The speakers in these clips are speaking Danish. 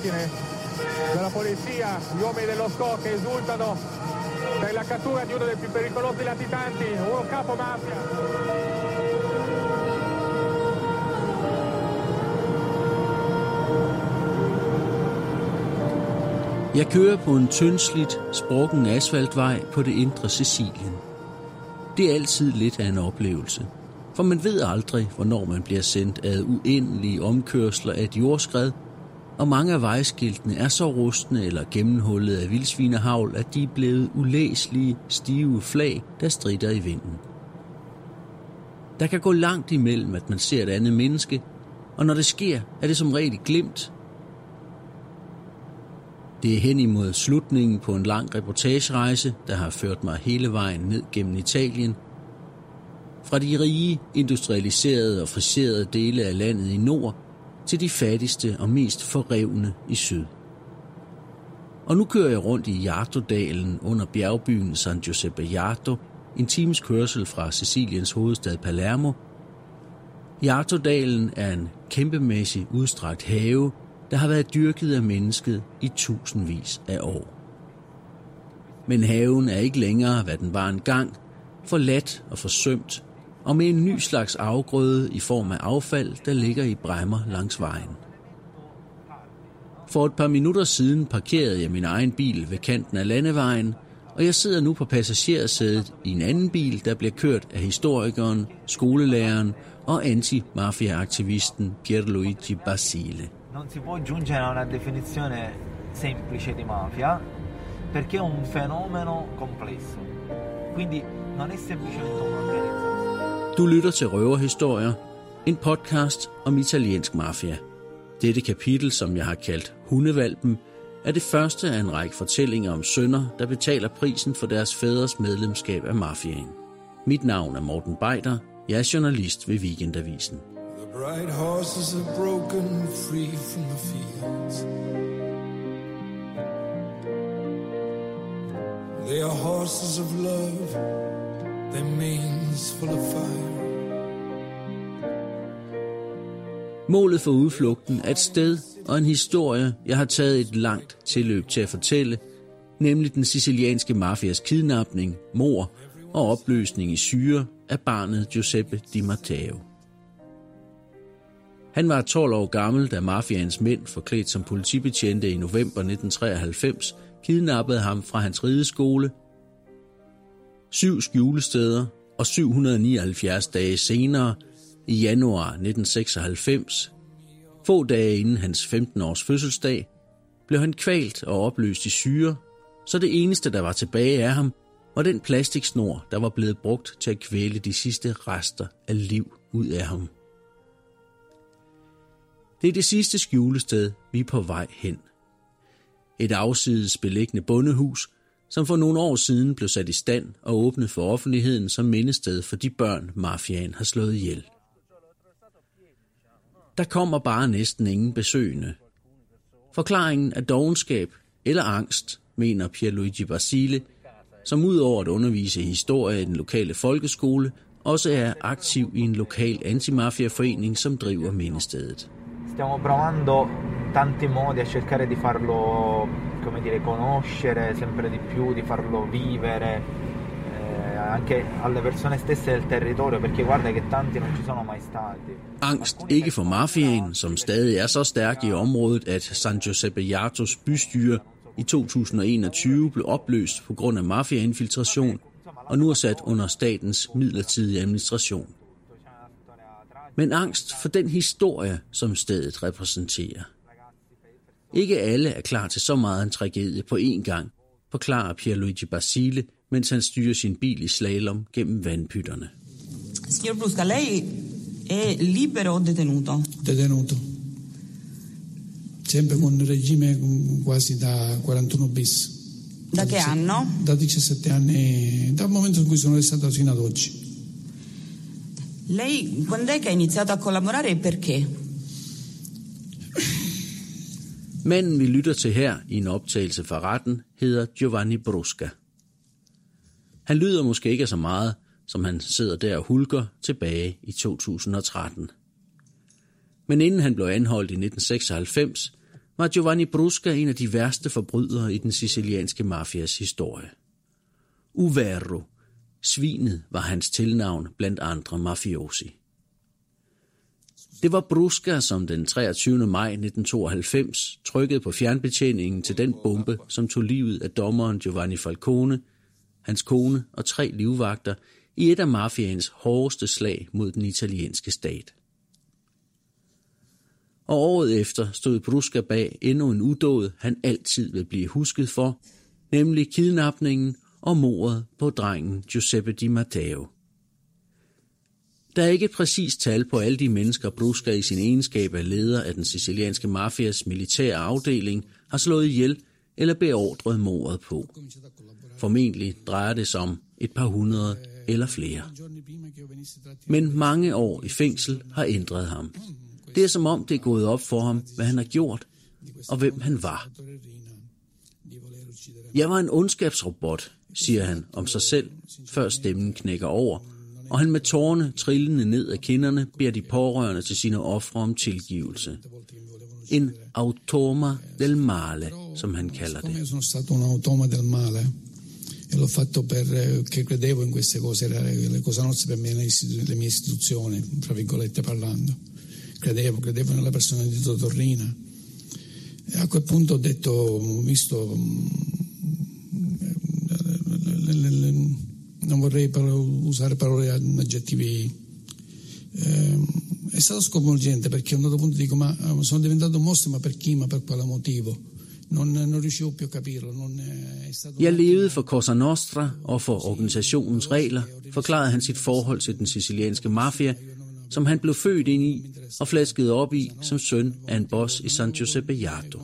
macchine della polizia, gli uomini dello SCO che esultano per la cattura di uno dei più pericolosi latitanti, uno capo mafia. Jeg kører på en tyndslidt, sprukken asfaltvej på det indre Sicilien. Det er altid lidt af en oplevelse, for man ved aldrig, hvornår man bliver sendt ad uendelige omkørsler af et jordskred, og mange af vejskiltene er så rustne eller gennemhullet af vildsvinehavl, at de er blevet ulæselige, stive flag, der strider i vinden. Der kan gå langt imellem, at man ser et andet menneske, og når det sker, er det som regel glimt, det er hen imod slutningen på en lang reportagerejse, der har ført mig hele vejen ned gennem Italien. Fra de rige, industrialiserede og friserede dele af landet i nord, til de fattigste og mest forrevne i syd. Og nu kører jeg rundt i Yartodalen under bjergbyen San Giuseppe Jarto, en times kørsel fra Siciliens hovedstad Palermo. Yartodalen er en kæmpemæssig udstrakt have, der har været dyrket af mennesket i tusindvis af år. Men haven er ikke længere, hvad den var engang, forladt og forsømt, og med en ny slags afgrøde i form af affald, der ligger i bremmer langs vejen. For et par minutter siden parkerede jeg min egen bil ved kanten af landevejen, og jeg sidder nu på passagersædet i en anden bil, der bliver kørt af historikeren, skolelæreren og anti-mafia-aktivisten Pierluigi Basile. non si può giungere a una definizione semplice di mafia perché è un fenomeno complesso. Quindi non è semplicemente un'organizzazione. Du lytter til Røverhistorier, en podcast om italiensk mafia. Dette kapitel, som jeg har kaldt Hundevalpen, er det første af en række fortællinger om sønner, der betaler prisen for deres fædres medlemskab af mafiaen. Mit navn er Morten Beider. Jeg er journalist ved Weekendavisen. bright horses are broken free from the fields. They are horses of love, their manes full of fire. Målet for udflugten er et sted og en historie, jeg har taget et langt tilløb til at fortælle, nemlig den sicilianske mafias kidnapning, mor og opløsning i syre af barnet Giuseppe Di Matteo. Han var 12 år gammel, da mafiaens mænd, forklædt som politibetjente i november 1993, kidnappede ham fra hans rideskole. Syv skjulesteder og 779 dage senere, i januar 1996, få dage inden hans 15-års fødselsdag, blev han kvalt og opløst i syre, så det eneste, der var tilbage af ham, var den plastiksnor, der var blevet brugt til at kvæle de sidste rester af liv ud af ham. Det er det sidste skjulested, vi er på vej hen. Et afsides beliggende bondehus, som for nogle år siden blev sat i stand og åbnet for offentligheden som mindested for de børn, mafiaen har slået ihjel. Der kommer bare næsten ingen besøgende. Forklaringen er dogenskab eller angst, mener Pierluigi Basile, som udover at undervise i historie i den lokale folkeskole, også er aktiv i en lokal antimafiaforening, som driver mindestedet. Stiamo provando tanti modi a cercare di farlo, come dire, conoscere sempre di più, di farlo vivere eh, anche alle persone stesse del territorio, perché guarda che tanti non ci sono mai stati. Angst ikke for mafiaen, som stadig er så stærk i området, at San Giuseppe Jartos bystyre i 2021 blev opløst på grund af mafiainfiltration og nu er sat under statens midlertidige administration. Men angst for den historie, som stedet repræsenterer. Ikke alle er klar til så meget en tragedie på én gang, forklarer Pierluigi Basile, mens han styrer sin bil i slalom gennem vandpytterne. Signor Brusca, lei è libero o detenuto? detenuto. Sempre con regime quasi da 41 bis. Da che anno? Da 17 anni, dal momento in cui sono arrestato fino ad oggi. Lei quando è che ha iniziato a collaborare e perché? Manden, vi lytter til her i en optagelse fra retten, hedder Giovanni Brusca. Han lyder måske ikke så meget, som han sidder der og hulker tilbage i 2013. Men inden han blev anholdt i 1996, var Giovanni Brusca en af de værste forbrydere i den sicilianske mafias historie. Uverro, svinet, var hans tilnavn blandt andre mafiosi. Det var Brusca, som den 23. maj 1992 trykkede på fjernbetjeningen til den bombe, som tog livet af dommeren Giovanni Falcone, hans kone og tre livvagter i et af mafiaens hårdeste slag mod den italienske stat. Og året efter stod Brusca bag endnu en udåd, han altid vil blive husket for, nemlig kidnapningen og mordet på drengen Giuseppe Di Matteo. Der er ikke et præcist tal på alle de mennesker, Brusca i sin egenskab af leder af den sicilianske mafias militære afdeling har slået ihjel eller beordret mordet på. Formentlig drejer det sig om et par hundrede eller flere. Men mange år i fængsel har ændret ham. Det er som om det er gået op for ham, hvad han har gjort og hvem han var. Jeg var en ondskabsrobot, siger han om sig selv, før stemmen knækker over, og han med tårne trillende ned af kinderne beder de pårørende til sine ofre om tilgivelse. En automa del male, som han kalder det. sono stato un del male e l'ho fatto perché credevo in queste cose, le cose nostre per me, le mie istituzioni, tra virgolette parlando. Credevo, credevo nella persona di Torrina. E a quel punto ho detto, ho visto, non vorrei usare parole aggettivi, è stato sconvolgente perché a un certo punto dico, ma sono diventato mostro, ma per chi, ma per quale motivo? Non, non riuscivo più a capirlo. Non è stato Jeg levede for Cosa Nostra og for organisationens regler, forklarede han sit forhold til den sicilianske mafia, som han blev født ind i og flasket op i som søn af en boss i San Giuseppe Jato.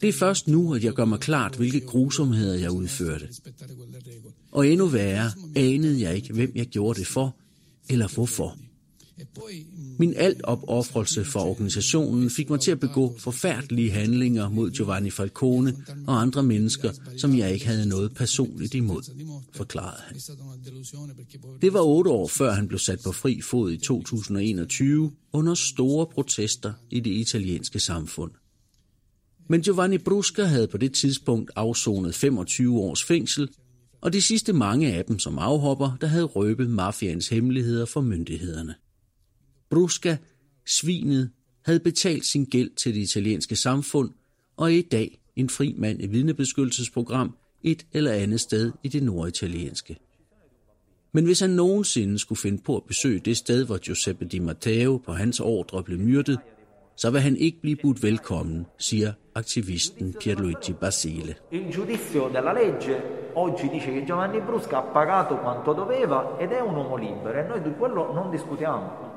Det er først nu, at jeg gør mig klart, hvilke grusomheder jeg udførte. Og endnu værre, anede jeg ikke, hvem jeg gjorde det for, eller hvorfor. Min alt opoffrelse for organisationen fik mig til at begå forfærdelige handlinger mod Giovanni Falcone og andre mennesker, som jeg ikke havde noget personligt imod, forklarede han. Det var otte år før han blev sat på fri fod i 2021 under store protester i det italienske samfund. Men Giovanni Brusca havde på det tidspunkt afsonet 25 års fængsel, og de sidste mange af dem som afhopper, der havde røbet mafians hemmeligheder for myndighederne. Brusca, svinet, havde betalt sin gæld til det italienske samfund og er i dag en fri mand i vidnebeskyttelsesprogram et eller andet sted i det norditalienske. Men hvis han nogensinde skulle finde på at besøge det sted, hvor Giuseppe Di Matteo på hans ordre blev myrdet, så vil han ikke blive budt velkommen, siger aktivisten Pierluigi Basile. Il giudizio della legge oggi dice che Giovanni Brusca ha pagato quanto doveva ed è un uomo libero e noi di quello non discutiamo.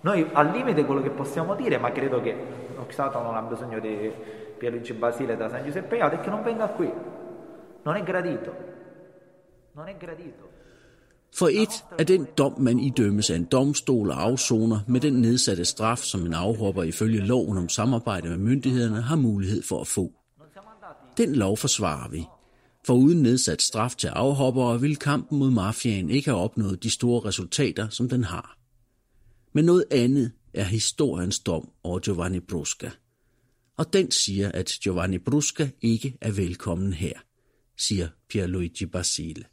Noi al limite quello che possiamo dire, ma credo che lo Stato non ha bisogno di Pierluigi Basile da San Giuseppe Iato, è che non venga qui. Non è gradito. Non è gradito. For et er den dom, man idømmes af en domstol og afsoner med den nedsatte straf, som en afhopper ifølge loven om samarbejde med myndighederne har mulighed for at få. Den lov forsvarer vi. For uden nedsat straf til afhoppere vil kampen mod mafiaen ikke have opnået de store resultater, som den har. Men noget andet er historiens dom over Giovanni Brusca. Og den siger, at Giovanni Brusca ikke er velkommen her, siger Pierluigi Basile.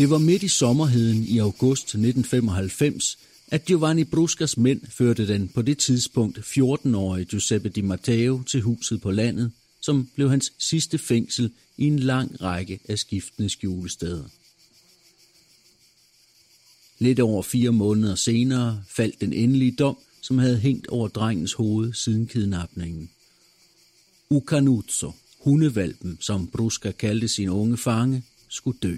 Det var midt i sommerheden i august 1995, at Giovanni Bruscas mænd førte den på det tidspunkt 14-årige Giuseppe Di Matteo til huset på landet, som blev hans sidste fængsel i en lang række af skiftende skjulesteder. Lidt over fire måneder senere faldt den endelige dom, som havde hængt over drengens hoved siden kidnapningen. Ucanuzzo, hundevalpen, som Brusca kaldte sin unge fange, skulle dø.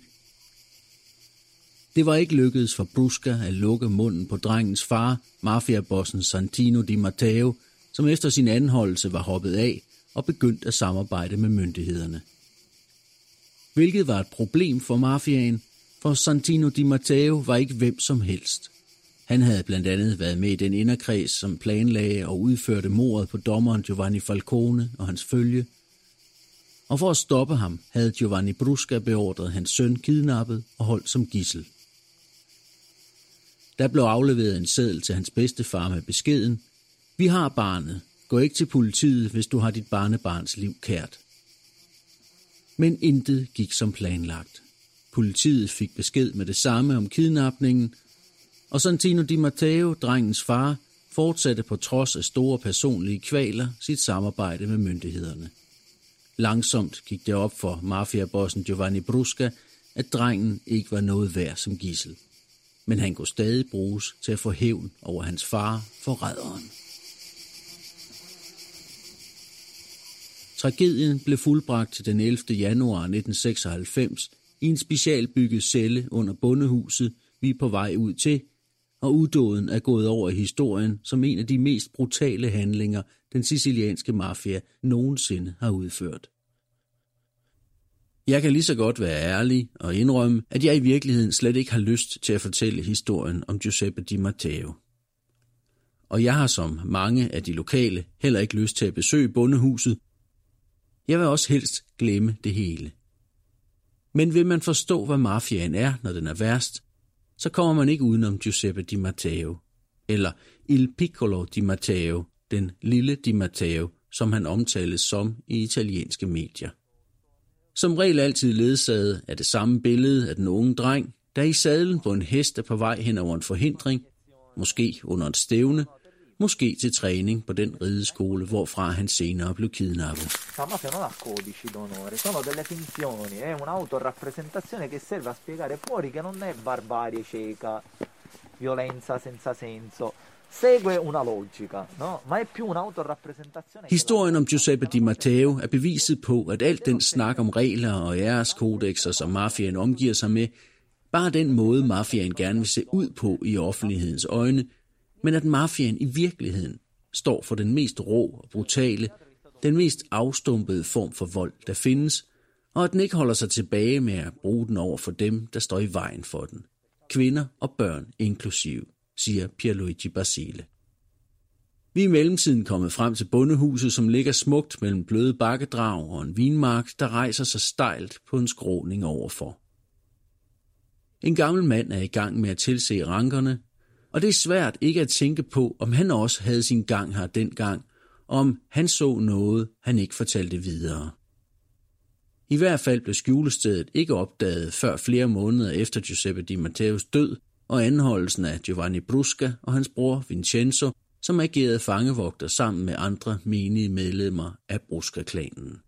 Det var ikke lykkedes for Brusca at lukke munden på drengens far, mafiabossen Santino Di Matteo, som efter sin anholdelse var hoppet af og begyndt at samarbejde med myndighederne. Hvilket var et problem for mafiaen, for Santino Di Matteo var ikke hvem som helst. Han havde blandt andet været med i den inderkreds, som planlagde og udførte mordet på dommeren Giovanni Falcone og hans følge. og for at stoppe ham havde Giovanni Brusca beordret hans søn kidnappet og holdt som gissel. Der blev afleveret en seddel til hans bedstefar med beskeden, vi har barnet, gå ikke til politiet, hvis du har dit barnebarns liv kært. Men intet gik som planlagt. Politiet fik besked med det samme om kidnapningen, og Santino Di Matteo, drengens far, fortsatte på trods af store personlige kvaler sit samarbejde med myndighederne. Langsomt gik det op for mafiabossen Giovanni Brusca, at drengen ikke var noget værd som gissel. Men han kunne stadig bruges til at få hævn over hans far, forræderen. Tragedien blev fuldbragt den 11. januar 1996 i en specialbygget celle under bondehuset, vi er på vej ud til, og udåden er gået over i historien som en af de mest brutale handlinger, den sicilianske mafia nogensinde har udført. Jeg kan lige så godt være ærlig og indrømme, at jeg i virkeligheden slet ikke har lyst til at fortælle historien om Giuseppe Di Matteo. Og jeg har som mange af de lokale heller ikke lyst til at besøge bondehuset. Jeg vil også helst glemme det hele. Men vil man forstå, hvad mafiaen er, når den er værst, så kommer man ikke udenom Giuseppe Di Matteo, eller Il Piccolo Di Matteo, den lille Di Matteo, som han omtales som i italienske medier. Som regel altid ledsaget af det samme billede af den unge dreng, der i sadlen på en hest er på vej hen over en forhindring, måske under et stævne, måske til træning på den rideskole, hvorfra han senere blev kidnappet. La mafia non ha codici d'onore, sono delle finzioni, è un'autorappresentazione che serve a spiegare fuori che non è barbarie cieca, violenza senza senso, segue una logica, no? ma è più un'autorappresentazione. Historien om Giuseppe Di Matteo er beviset på, at alt den snak om regler og æreskodexer, som mafiaen omgiver sig med, bare den måde mafiaen gerne vil se ud på i offentlighedens øjne, men at mafiaen i virkeligheden står for den mest rå og brutale, den mest afstumpede form for vold, der findes, og at den ikke holder sig tilbage med at bruge den over for dem, der står i vejen for den. Kvinder og børn inklusive, siger Pierluigi Basile. Vi er i mellemtiden kommet frem til bondehuset, som ligger smukt mellem bløde bakkedrag og en vinmark, der rejser sig stejlt på en skråning overfor. En gammel mand er i gang med at tilse rankerne, og det er svært ikke at tænke på, om han også havde sin gang her dengang, og om han så noget, han ikke fortalte videre. I hvert fald blev skjulestedet ikke opdaget før flere måneder efter Giuseppe Di Matteos død og anholdelsen af Giovanni Brusca og hans bror Vincenzo, som agerede fangevogter sammen med andre menige medlemmer af Brusca-klanen.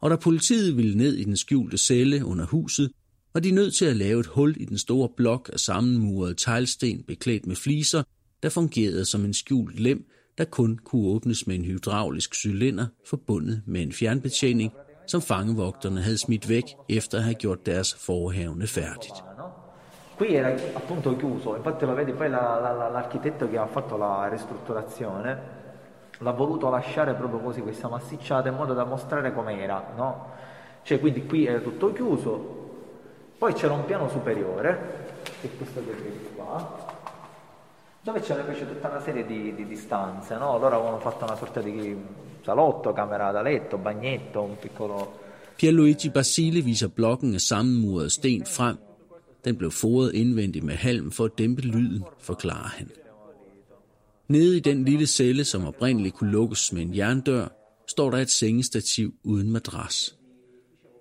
Og da politiet ville ned i den skjulte celle under huset, var de nødt til at lave et hul i den store blok af sammenmurede teglsten beklædt med fliser, der fungerede som en skjult lem, der kun kunne åbnes med en hydraulisk cylinder forbundet med en fjernbetjening, som fangevogterne havde smidt væk efter at have gjort deres forhavne færdigt. Qui era appunto chiuso, infatti lo vedi poi la, la, la, l'architetto che ha fatto la ristrutturazione l'ha voluto lasciare proprio così, questa massicciata, in modo da mostrare com'era, no? Cioè quindi qui era tutto chiuso, poi c'era un piano superiore, che è questo che vedi qua, dove c'era invece tutta una serie di, di, di stanze, no? Loro avevano fatto una sorta di salotto, camera da letto, bagnetto, un piccolo... Pierluigi Basile viser blokken af sammenmurede sten frem. Den blev foret indvendigt med halm for at dæmpe lyden, forklarer han. Nede i den lille celle, som oprindeligt kunne lukkes med en jerndør, står der et sengestativ uden madras.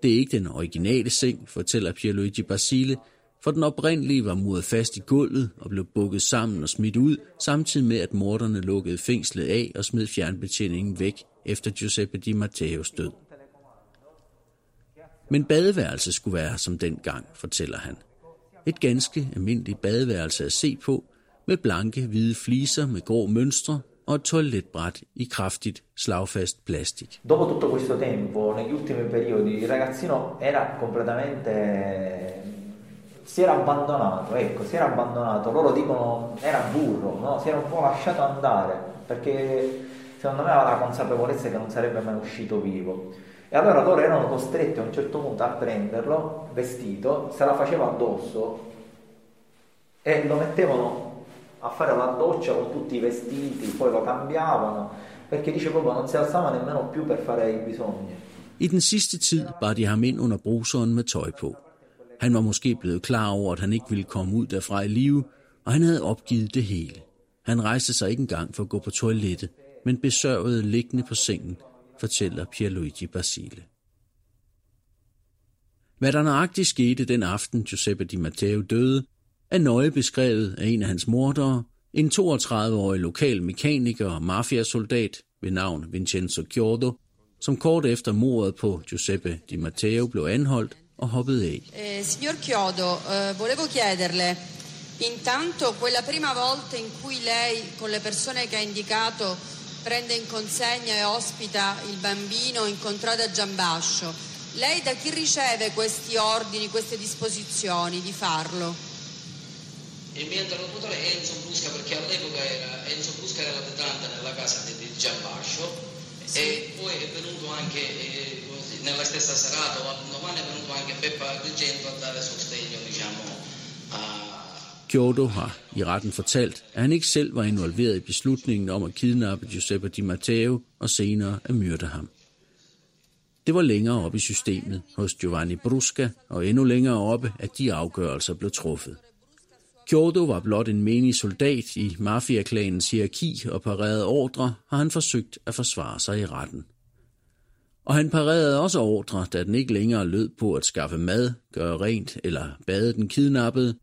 Det er ikke den originale seng, fortæller Pierluigi Basile, for den oprindelige var muret fast i gulvet og blev bukket sammen og smidt ud, samtidig med at morderne lukkede fængslet af og smed fjernbetjeningen væk efter Giuseppe Di Matteos død. Men badeværelset skulle være som dengang, fortæller han. Et ganske almindeligt badeværelse at se på, med blanke hvide fliser med grå mønstre og et toiletbræt i kraftigt slagfast plastik. Dopo tutto questo tempo, negli ultimi periodi, il ragazzino era completamente si era abbandonato, ecco, si era abbandonato, loro dicono era burro, no? si era un po' lasciato andare, perché secondo me aveva la consapevolezza che non sarebbe mai uscito vivo. E allora loro erano costretti a un certo punto a prenderlo, vestito, se la faceva addosso e lo mettevano a fare la doccia con tutti i vestiti, poi lo cambiavano, perché dice proprio non si alzava nemmeno più per fare i bisogni. I den sidste tid bar de ham ind under bruseren med tøj på. Han var måske blevet klar over, at han ikke ville komme ud derfra i live, og han havde opgivet det hele. Han rejste sig ikke engang for at gå på toilettet, men besørgede liggende på sengen, fortæller Pierluigi Basile. Hvad der nøjagtigt skete den aften Giuseppe Di Matteo døde, er nøje beskrevet af en af hans mordere, en 32-årig lokal mekaniker og mafiasoldat ved navn Vincenzo Chiodo, som kort efter mordet på Giuseppe Di Matteo blev anholdt og hoppede af. Eh, signor Chiodo, eh, volevo chiederle, intanto quella prima volta in cui lei con le persone che ha indicato prende in consegna e ospita il bambino incontrato a Giambascio, lei da chi riceve questi ordini, queste disposizioni di farlo? Il mio interlocutore è Enzo Brusca perché all'epoca era, Enzo Brusca era latitante nella casa di, di Giambascio Sì. e poi è venuto anche eh, nella stessa serata o domani è venuto anche Peppa Agrigento a dare sostegno diciamo Kyoto har i retten fortalt, at han ikke selv var involveret i beslutningen om at kidnappe Giuseppe Di Matteo og senere at myrde ham. Det var længere oppe i systemet hos Giovanni Brusca og endnu længere oppe, at de afgørelser blev truffet. Kyoto var blot en menig soldat i mafiaklanens hierarki og parerede ordre, har han forsøgt at forsvare sig i retten. Og han parerede også ordre, da den ikke længere lød på at skaffe mad, gøre rent eller bade den kidnappede,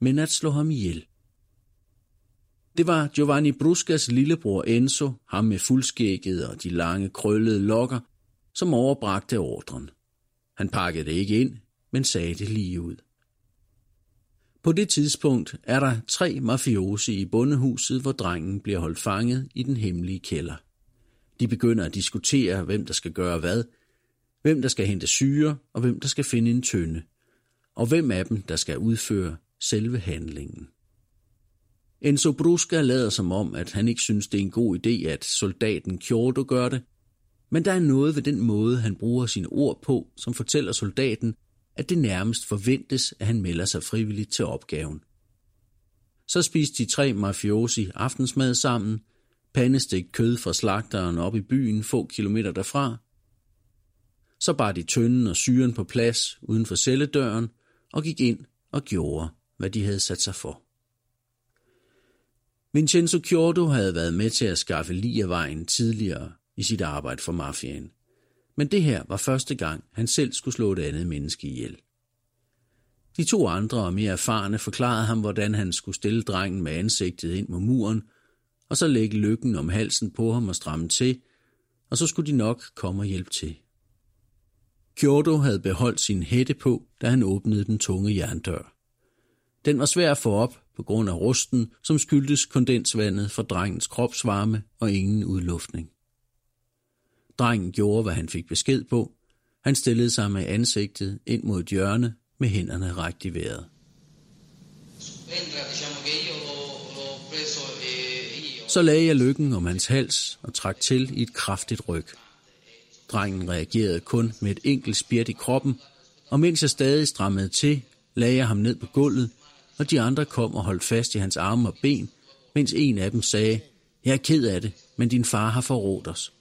men at slå ham ihjel. Det var Giovanni Bruscas lillebror Enzo, ham med fuldskægget og de lange krøllede lokker, som overbragte ordren. Han pakkede det ikke ind, men sagde det lige ud. På det tidspunkt er der tre mafiosi i bondehuset, hvor drengen bliver holdt fanget i den hemmelige kælder. De begynder at diskutere, hvem der skal gøre hvad, hvem der skal hente syre, og hvem der skal finde en tønde, og hvem af dem, der skal udføre selve handlingen. Enzo Brusca lader som om, at han ikke synes, det er en god idé, at soldaten Kyoto gør det, men der er noget ved den måde, han bruger sine ord på, som fortæller soldaten, at det nærmest forventes, at han melder sig frivilligt til opgaven. Så spiste de tre mafiosi aftensmad sammen, pandestegt kød fra slagteren op i byen få kilometer derfra. Så bar de tønden og syren på plads uden for celledøren og gik ind og gjorde, hvad de havde sat sig for. Vincenzo Chiodo havde været med til at skaffe lige af vejen tidligere i sit arbejde for mafiaen. Men det her var første gang, han selv skulle slå et andet menneske ihjel. De to andre og mere erfarne forklarede ham, hvordan han skulle stille drengen med ansigtet ind mod muren, og så lægge lykken om halsen på ham og stramme til, og så skulle de nok komme og hjælpe til. Kyoto havde beholdt sin hætte på, da han åbnede den tunge jerndør. Den var svær at få op på grund af rusten, som skyldtes kondensvandet fra drengens kropsvarme og ingen udluftning. Drengen gjorde, hvad han fik besked på. Han stillede sig med ansigtet ind mod et hjørne med hænderne rækt i vejret. e io Så lagde jeg lykken om hans hals og trak til i et kraftigt ryg. Drengen reagerede kun med et enkelt spjæt i kroppen, og mens jeg stadig strammede til, lagde jeg ham ned på gulvet, og de andre kom og holdt fast i hans arme og ben, mens en af dem sagde, jeg er ked af det, men din far har forrådt os.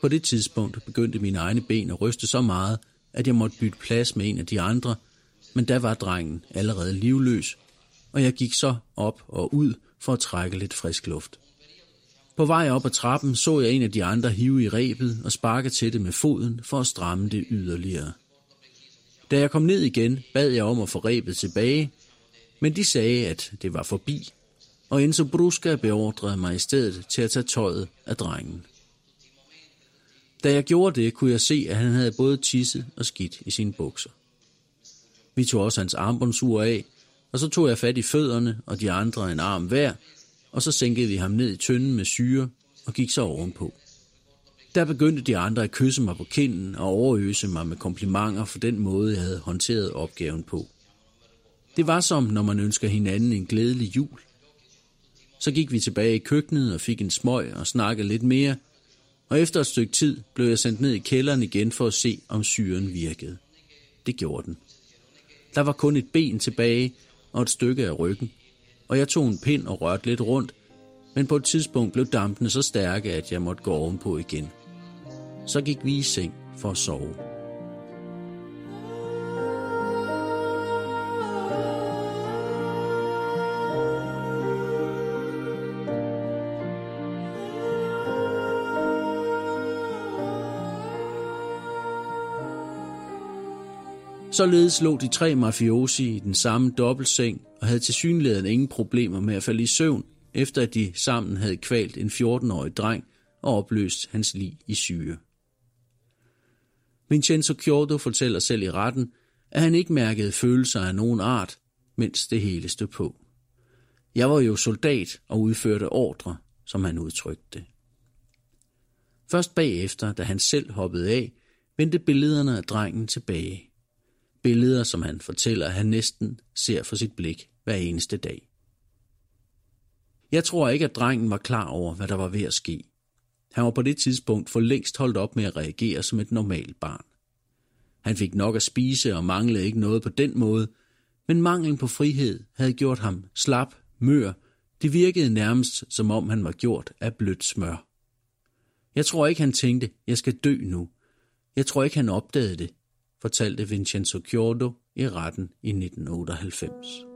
På det tidspunkt begyndte mine egne ben at ryste så meget, at jeg måtte bytte plads med en af de andre, men da var drengen allerede livløs, og jeg gik så op og ud for at trække lidt frisk luft. På vej op ad trappen så jeg en af de andre hive i rebet og sparke til det med foden for at stramme det yderligere. Da jeg kom ned igen, bad jeg om at få rebet tilbage, men de sagde, at det var forbi, og Enzo Brusca beordrede mig i stedet til at tage tøjet af drengen. Da jeg gjorde det, kunne jeg se, at han havde både tisset og skidt i sine bukser. Vi tog også hans armbåndsur af, og så tog jeg fat i fødderne og de andre en arm hver, og så sænkede vi ham ned i tynden med syre og gik så ovenpå. Der begyndte de andre at kysse mig på kinden og overøse mig med komplimenter for den måde, jeg havde håndteret opgaven på. Det var som, når man ønsker hinanden en glædelig jul. Så gik vi tilbage i køkkenet og fik en smøg og snakkede lidt mere, og efter et stykke tid blev jeg sendt ned i kælderen igen for at se, om syren virkede. Det gjorde den. Der var kun et ben tilbage og et stykke af ryggen, og jeg tog en pind og rørte lidt rundt, men på et tidspunkt blev dampene så stærke, at jeg måtte gå ovenpå igen. Så gik vi i seng for at sove. Således lå de tre mafiosi i den samme dobbeltseng og havde tilsyneladende ingen problemer med at falde i søvn, efter at de sammen havde kvalt en 14-årig dreng og opløst hans lig i syge. Vincenzo Chiodo fortæller selv i retten, at han ikke mærkede følelser af nogen art, mens det hele stod på. Jeg var jo soldat og udførte ordre, som han udtrykte det. Først bagefter, da han selv hoppede af, vendte billederne af drengen tilbage. Billeder, som han fortæller, at han næsten ser for sit blik hver eneste dag. Jeg tror ikke, at drengen var klar over, hvad der var ved at ske. Han var på det tidspunkt for længst holdt op med at reagere som et normalt barn. Han fik nok at spise og manglede ikke noget på den måde, men manglen på frihed havde gjort ham slap, mør. Det virkede nærmest, som om han var gjort af blødt smør. Jeg tror ikke, han tænkte, jeg skal dø nu. Jeg tror ikke, han opdagede det, fortalte Vincenzo Giordo i retten i 1998.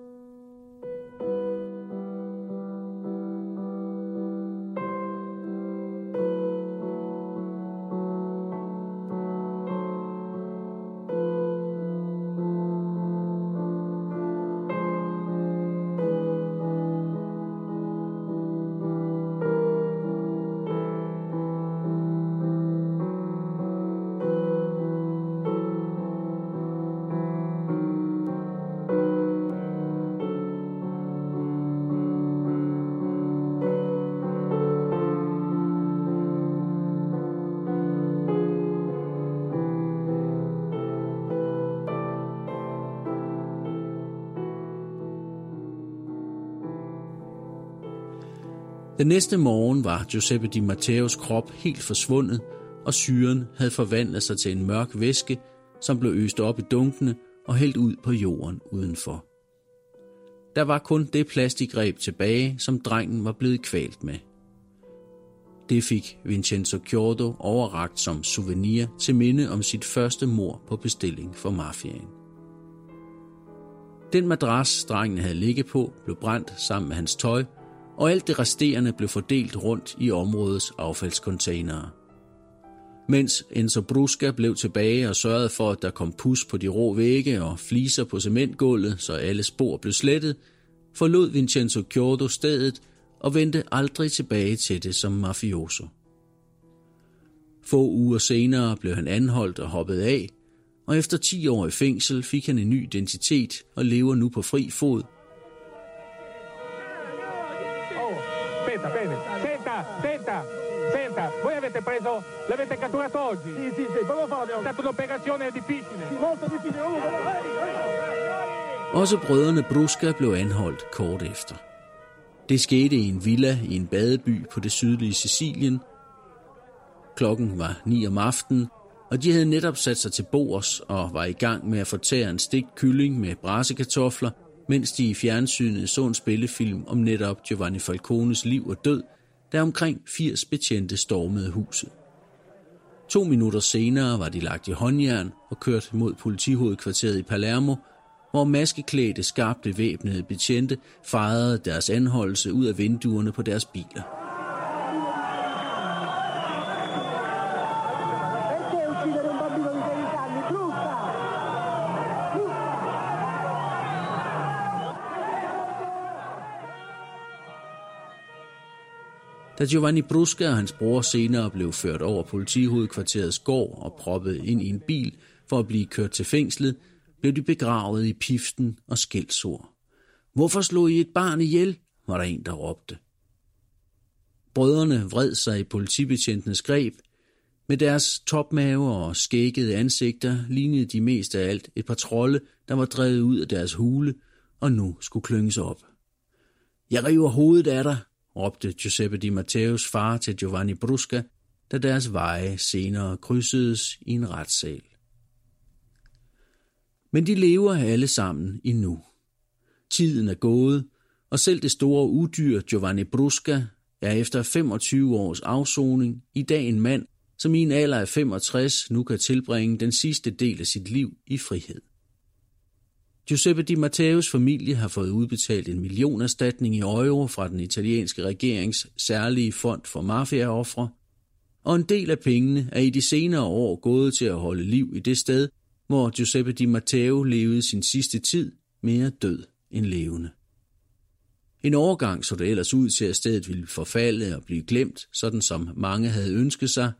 Den næste morgen var Giuseppe Di Matteos krop helt forsvundet, og syren havde forvandlet sig til en mørk væske, som blev øst op i dunkene og hældt ud på jorden udenfor. Der var kun det plastikgreb tilbage, som drengen var blevet kvalt med. Det fik Vincenzo Chiordo overragt som souvenir til minde om sit første mor på bestilling for mafiaen. Den madras, drengen havde ligget på, blev brændt sammen med hans tøj, og alt det resterende blev fordelt rundt i områdets affaldskontainere. Mens Enzo Brusca blev tilbage og sørgede for, at der kom pus på de rå vægge og fliser på cementgulvet, så alle spor blev slettet, forlod Vincenzo Chiordo stedet og vendte aldrig tilbage til det som mafioso. Få uger senere blev han anholdt og hoppet af, og efter 10 år i fængsel fik han en ny identitet og lever nu på fri fod senta. Voi avete preso, l'avete catturato oggi? Sì, sì, sì, come fa È stata un'operazione difficile. Sì, molto difficile. Også brødrene Bruska blev anholdt kort efter. Det skete i en villa i en badeby på det sydlige Sicilien. Klokken var 9 om aftenen, og de havde netop sat sig til bords og var i gang med at fortære en stik kylling med brassekartofler – mens de i fjernsynet så en spillefilm om netop Giovanni Falcones liv og død, da omkring 80 betjente stormede huset. To minutter senere var de lagt i håndjern og kørt mod politihovedkvarteret i Palermo, hvor maskeklædte, skarpt væbnede betjente fejrede deres anholdelse ud af vinduerne på deres biler. Da Giovanni Brusca og hans bror senere blev ført over politihovedkvarterets gård og proppet ind i en bil for at blive kørt til fængslet, blev de begravet i piften og skældsord. Hvorfor slog I et barn ihjel? var der en, der råbte. Brødrene vred sig i politibetjentenes greb. Med deres topmave og skækkede ansigter lignede de mest af alt et par trolde, der var drevet ud af deres hule og nu skulle klynges op. Jeg river hovedet af dig, råbte Giuseppe Di Matteos far til Giovanni Brusca, da deres veje senere krydsedes i en retssal. Men de lever alle sammen endnu. Tiden er gået, og selv det store udyr Giovanni Brusca er efter 25 års afsoning i dag en mand, som i en alder af 65 nu kan tilbringe den sidste del af sit liv i frihed. Giuseppe Di Matteos familie har fået udbetalt en millionerstatning i euro fra den italienske regerings særlige fond for mafiaoffre, og en del af pengene er i de senere år gået til at holde liv i det sted, hvor Giuseppe Di Matteo levede sin sidste tid mere død end levende. En overgang så det ellers ud til, at stedet ville forfalde og blive glemt, sådan som mange havde ønsket sig,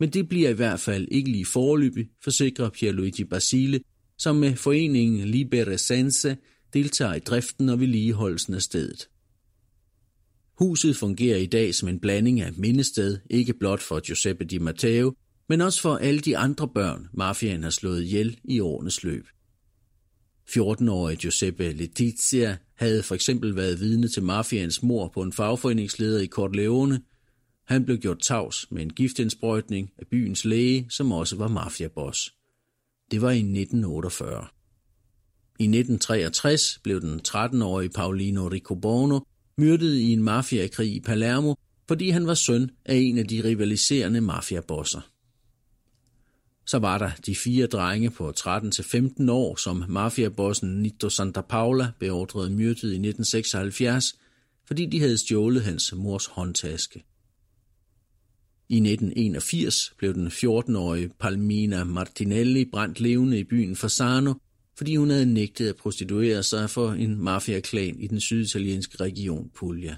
men det bliver i hvert fald ikke lige forløbig, forsikrer Pierluigi Basile, som med foreningen Libere Sense deltager i driften og vedligeholdelsen af stedet. Huset fungerer i dag som en blanding af mindested, ikke blot for Giuseppe Di Matteo, men også for alle de andre børn, mafiaen har slået ihjel i årenes løb. 14-årige Giuseppe Letizia havde for eksempel været vidne til mafians mor på en fagforeningsleder i Corleone. Han blev gjort tavs med en giftindsprøjtning af byens læge, som også var mafiaboss. Det var i 1948. I 1963 blev den 13-årige Paolino Riccobono myrdet i en mafiakrig i Palermo, fordi han var søn af en af de rivaliserende mafiabosser. Så var der de fire drenge på 13-15 år, som mafiabossen Nito Santa Paula beordrede myrdet i 1976, fordi de havde stjålet hans mors håndtaske. I 1981 blev den 14-årige Palmina Martinelli brændt levende i byen Fasano, fordi hun havde nægtet at prostituere sig for en mafiaklan i den syditalienske region Puglia.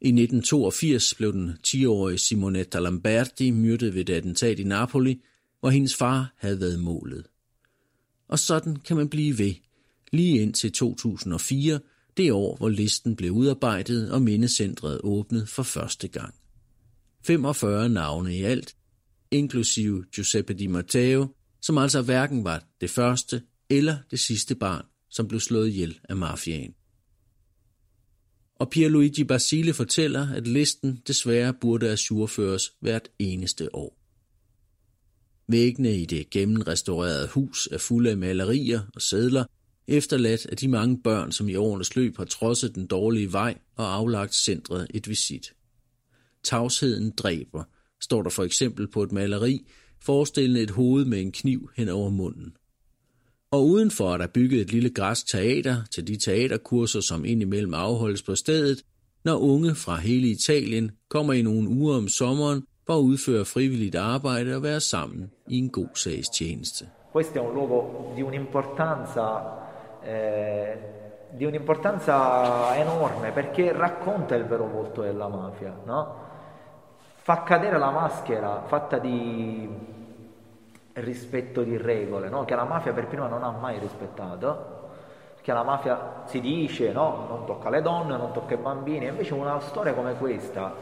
I 1982 blev den 10-årige Simonetta Lamberti myrdet ved et attentat i Napoli, hvor hendes far havde været målet. Og sådan kan man blive ved, lige indtil 2004, det år, hvor listen blev udarbejdet og mindecentret åbnet for første gang. 45 navne i alt, inklusive Giuseppe Di Matteo, som altså hverken var det første eller det sidste barn, som blev slået ihjel af mafiaen. Og Pierluigi Basile fortæller, at listen desværre burde ajourføres hvert eneste år. Væggene i det gennemrestaurerede hus er fulde af malerier og sædler, efterladt af de mange børn, som i årenes løb har trodset den dårlige vej og aflagt centret et visit. Tavsheden dræber, står der for eksempel på et maleri, forestillende et hoved med en kniv hen over munden. Og udenfor er der bygget et lille græsk teater til de teaterkurser, som indimellem afholdes på stedet, når unge fra hele Italien kommer i nogle uger om sommeren for at udføre frivilligt arbejde og være sammen i en god sags tjeneste. Questo è un luogo di un'importanza eh, di un'importanza enorme perché racconta il vero volto della mafia, no? Fa cadere la maschera fatta di rispetto di regole, no? che la mafia per prima non ha mai rispettato, perché la mafia si dice no? non tocca le donne, non tocca i bambini, invece una storia come questa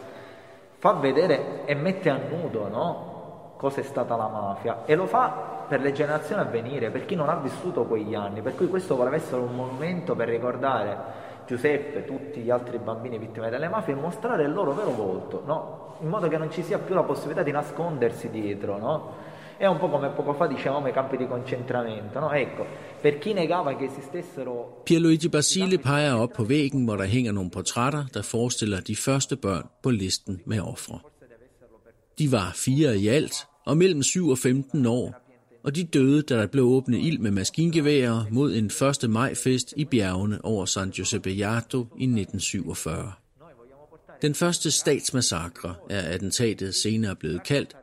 fa vedere e mette a nudo no? cosa è stata la mafia e lo fa per le generazioni a venire, per chi non ha vissuto quegli anni, per cui questo voleva essere un monumento per ricordare Giuseppe, tutti gli altri bambini vittime delle mafie e mostrare il loro vero volto, no? in modo che non ci sia più la possibilità di nascondersi dietro. No? È un po' come poco fa dicevamo i campi di concentramento. No? Ecco, per chi negava che esistessero... Pierluigi Basile peger op på væggen, hvor der hænger nogle portrætter, der forestiller de første børn på listen med ofre. De var fire i alt, og mellem 7 og 15 år, og de døde, da der blev åbnet ild med maskingeværer mod en 1. majfest i bjergene over San Giuseppe Jato i 1947. Den første statsmassakre er attentatet senere blevet kaldt,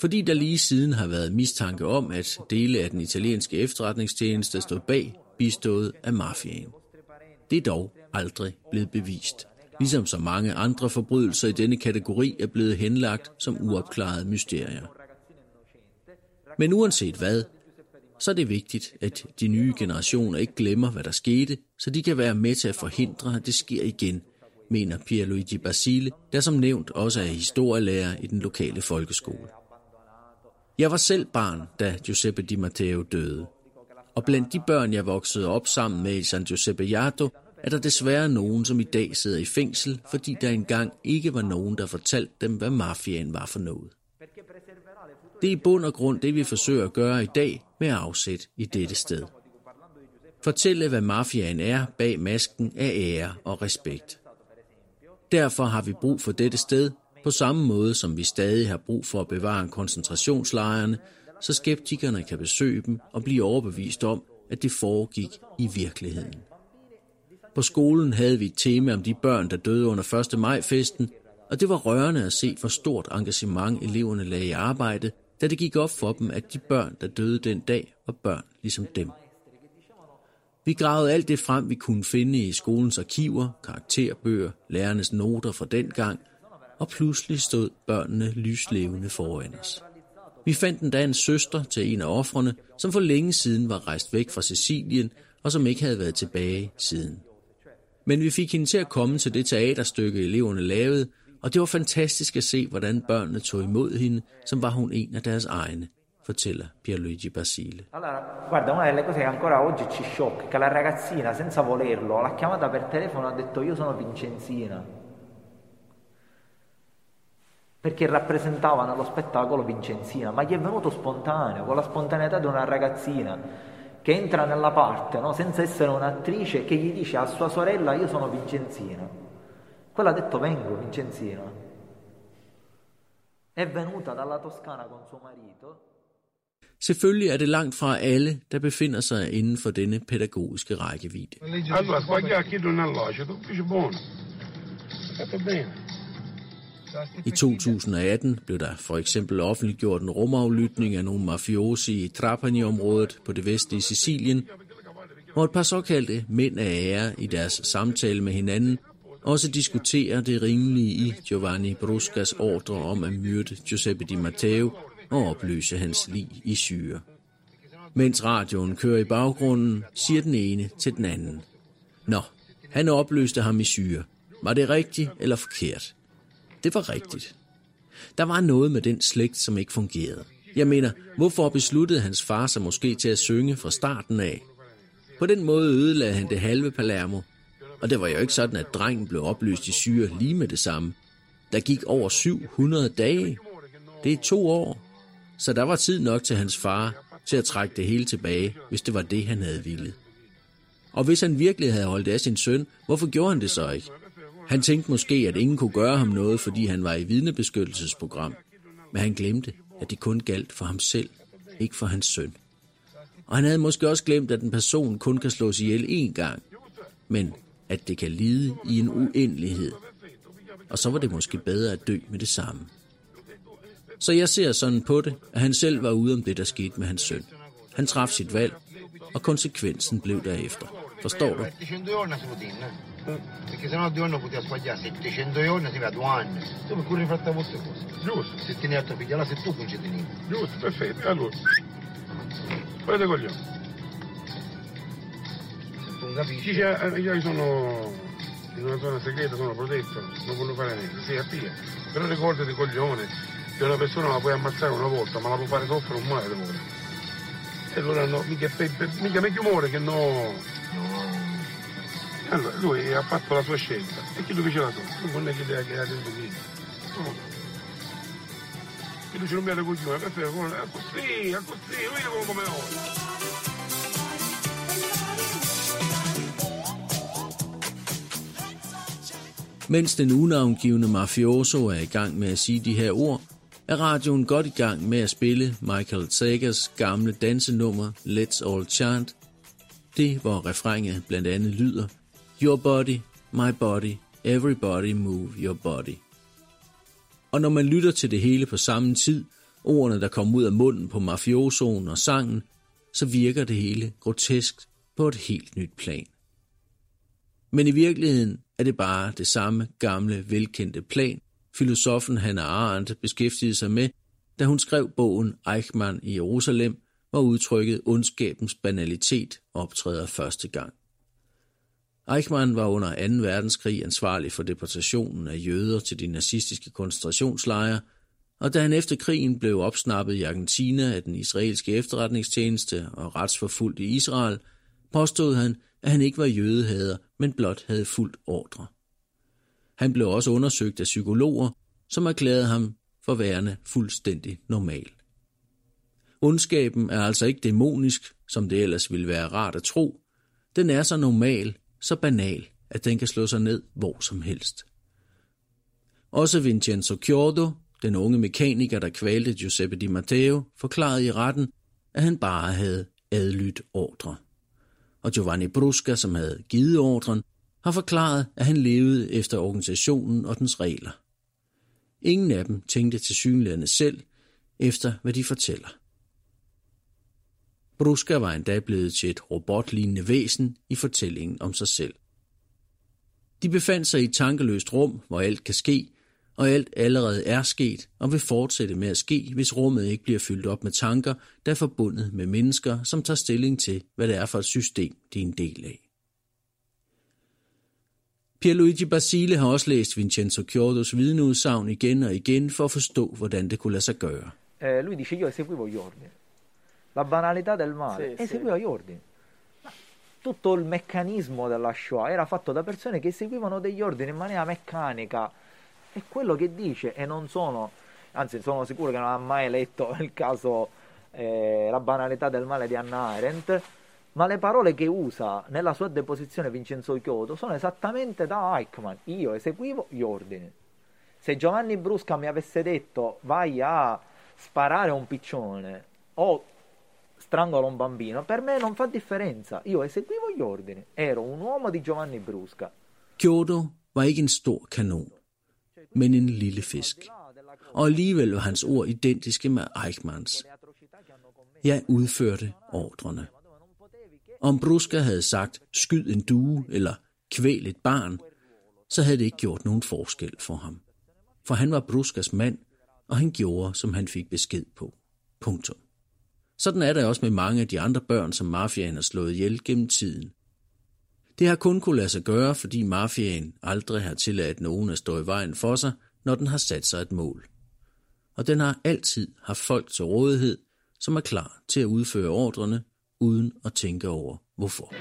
fordi der lige siden har været mistanke om, at dele af den italienske efterretningstjeneste stod bag, bistået af mafiaen. Det er dog aldrig blevet bevist, ligesom så mange andre forbrydelser i denne kategori er blevet henlagt som uopklarede mysterier. Men uanset hvad, så er det vigtigt, at de nye generationer ikke glemmer, hvad der skete, så de kan være med til at forhindre, at det sker igen, mener Pierluigi Basile, der som nævnt også er historielærer i den lokale folkeskole. Jeg var selv barn, da Giuseppe Di Matteo døde. Og blandt de børn, jeg voksede op sammen med i San Giuseppe Jato, er der desværre nogen, som i dag sidder i fængsel, fordi der engang ikke var nogen, der fortalte dem, hvad mafiaen var for noget. Det er i bund og grund det, vi forsøger at gøre i dag med afsæt i dette sted. Fortælle, hvad mafiaen er bag masken af ære og respekt. Derfor har vi brug for dette sted, På samme måde som vi stadig har brug for at bevare koncentrationslejrene, så skeptikerne kan besøge dem og blive overbevist om, at det foregik i virkeligheden. På skolen havde vi et tema om de børn, der døde under 1. maj-festen, og det var rørende at se, hvor stort engagement eleverne lagde i arbejde, da det gik op for dem, at de børn, der døde den dag, var børn ligesom dem. Vi gravede alt det frem, vi kunne finde i skolens arkiver, karakterbøger, lærernes noter fra den gang, og pludselig stod børnene lyslevende foran os. Vi fandt endda en søster til en af offrene, som for længe siden var rejst væk fra Sicilien, og som ikke havde været tilbage siden. Men vi fik hende til at komme til det teaterstykke, eleverne lavede, og det var fantastisk at se, hvordan børnene tog imod hende, som var hun en af deres egne, fortæller Pierluigi Basile. Allora, guarda, una delle cose che ancora oggi ci sciocca è che la ragazzina, senza volerlo, l'ha chiamata per telefono e ha detto io sono Vincenzina. Perché rappresentava nello spettacolo Vincenzina, ma gli è venuto spontaneo, con la spontaneità di una ragazzina che entra nella parte, no? senza essere un'attrice, che gli dice a sua sorella io sono Vincenzina. Quella ha detto vengo Vincenzina. È venuta dalla Toscana con suo marito Selvfølgelig er det langt fra alle, der befinder sig inden for denne pædagogiske rækkevidde. Allora. I 2018 blev der for eksempel offentliggjort en rumaflytning af nogle mafiosi i Trapani-området på det vestlige Sicilien, hvor et par såkaldte mænd af ære i deres samtale med hinanden også diskuterer det rimelige i Giovanni Bruscas ordre om at myrde Giuseppe Di Matteo og opløse hans lig i syre. Mens radioen kører i baggrunden, siger den ene til den anden. Nå, han opløste ham i syre. Var det rigtigt eller forkert? Det var rigtigt. Der var noget med den slægt, som ikke fungerede. Jeg mener, hvorfor besluttede hans far sig måske til at synge fra starten af? På den måde ødelagde han det halve Palermo. Og det var jo ikke sådan, at drengen blev opløst i syre lige med det samme. Der gik over 700 dage. Det er to år. Så der var tid nok til hans far til at trække det hele tilbage, hvis det var det, han havde ville. Og hvis han virkelig havde holdt af sin søn, hvorfor gjorde han det så ikke? Han tænkte måske, at ingen kunne gøre ham noget, fordi han var i vidnebeskyttelsesprogram. Men han glemte, at det kun galt for ham selv, ikke for hans søn. Og han havde måske også glemt, at en person kun kan slås ihjel én gang, men at det kan lide i en uendelighed. Og så var det måske bedre at dø med det samme. Så jeg ser sådan på det, at han selv var ude om det, der skete med hans søn. Han traf sit valg, og konsekvensen blev derefter. Forstår du? 700 giorni si può dire, no? Perché se due anni poteva sbagliare, 700 giorni si va due anni. Tu per cui rifatti queste cose. Giusto. Se tieni altro figlio, allora se tu non ci tieni. Giusto, perfetto. Allora, fate coglione. Capisci... Dice, eh, io sono in una zona segreta, sono protetto, non voglio fare niente. Sì, appia. Però ricordati, coglione, che una persona la puoi ammazzare una volta, ma la può fare soffrire un male d'amore. E allora no, mica, pe- pe- mica meglio muore che no... Allora, lui ha fatto la sua scelta e chi lo fece la sua? Non è che idea che era dentro qui. No. Che lui mi ha le coglione, perfetto, come- è così, è così, vedi come- come Mens den unavngivende mafioso er i gang med at sige de her ord, er radioen godt i gang med at spille Michael Sagers gamle dansenummer Let's All Chant. Det, hvor refrænget blandt andet lyder Your body, my body, everybody move your body. Og når man lytter til det hele på samme tid, ordene der kommer ud af munden på mafiosoen og sangen, så virker det hele grotesk på et helt nyt plan. Men i virkeligheden er det bare det samme gamle, velkendte plan, filosofen Hannah Arendt beskæftigede sig med, da hun skrev bogen Eichmann i Jerusalem, hvor udtrykket ondskabens banalitet optræder første gang. Eichmann var under 2. verdenskrig ansvarlig for deportationen af jøder til de nazistiske koncentrationslejre, og da han efter krigen blev opsnappet i Argentina af den israelske efterretningstjeneste og retsforfulgt i Israel, påstod han, at han ikke var jødehader, men blot havde fuldt ordre. Han blev også undersøgt af psykologer, som erklærede ham for værende fuldstændig normal. Ondskaben er altså ikke dæmonisk, som det ellers ville være rart at tro. Den er så normal, så banal, at den kan slå sig ned hvor som helst. Også Vincenzo Chiodo, den unge mekaniker, der kvalte Giuseppe Di Matteo, forklarede i retten, at han bare havde adlydt ordre. Og Giovanni Brusca, som havde givet ordren, har forklaret, at han levede efter organisationen og dens regler. Ingen af dem tænkte til synlædende selv, efter hvad de fortæller. Brusca var endda blevet til et robotlignende væsen i fortællingen om sig selv. De befandt sig i et tankeløst rum, hvor alt kan ske, og alt allerede er sket og vil fortsætte med at ske, hvis rummet ikke bliver fyldt op med tanker, der er forbundet med mennesker, som tager stilling til, hvad det er for et system, de er en del af. Pierluigi Basile har også læst Vincenzo Chiodos vidneudsagn igen og igen for at forstå, hvordan det kunne lade sig gøre. Eh, lui dice io eseguivo gli ordini. La banalità del male, Sì, eseguiva gli ordini. Tutto il meccanismo della Shoah era fatto da persone che eseguivano degli ordini in maniera meccanica. È quello che dice e non sono, anzi sono sicuro che non ha mai letto il caso eh, La banalità del male di Hannah Arendt, ma le parole che usa nella sua deposizione Vincenzo Chiodo sono esattamente da Eichmann. Io eseguivo gli ordini. Se Giovanni Brusca mi avesse detto vai a sparare un piccione o strangola un bambino, per me non fa differenza. Io eseguivo gli ordini. Ero un uomo di Giovanni Brusca. Kyoto var ikke stor kanon, men en lille fisk. Og alligevel var hans ord identiske med Eichmanns. Jeg udførte ordrene. Om Bruska havde sagt, skyd en due eller kvæl et barn, så havde det ikke gjort nogen forskel for ham. For han var Bruskas mand, og han gjorde, som han fik besked på. Punktum. Sådan er det også med mange af de andre børn, som mafiaen har slået ihjel gennem tiden. Det har kun kunne lade sig gøre, fordi mafiaen aldrig har tilladt nogen at stå i vejen for sig, når den har sat sig et mål. Og den har altid haft folk til rådighed, som er klar til at udføre ordrene, uden at tænke over hvorfor.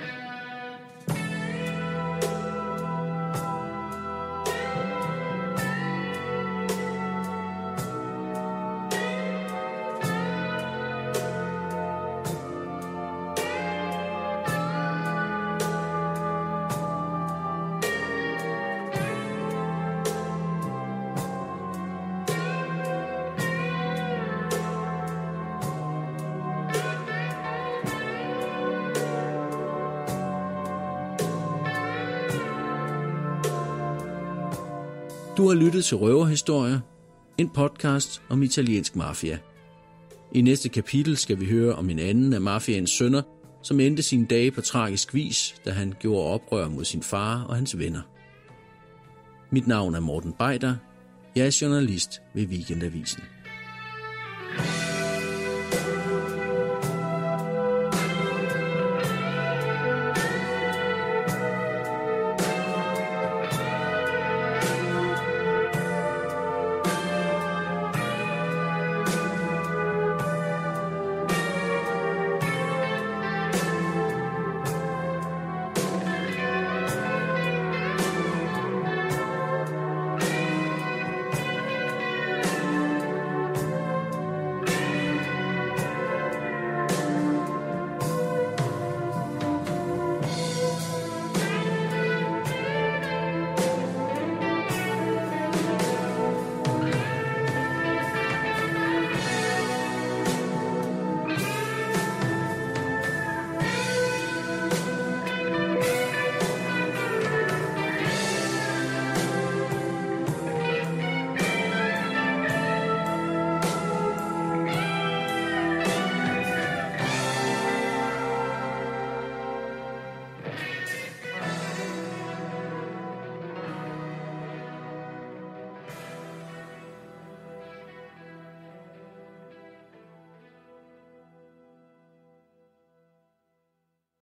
Til Røverhistorier, en podcast om italiensk mafia. I næste kapitel skal vi høre om en anden af mafiaens sønner, som endte sine dage på tragisk vis, da han gjorde oprør mod sin far og hans venner. Mit navn er Morten Beider. Jeg er journalist ved Weekendavisen.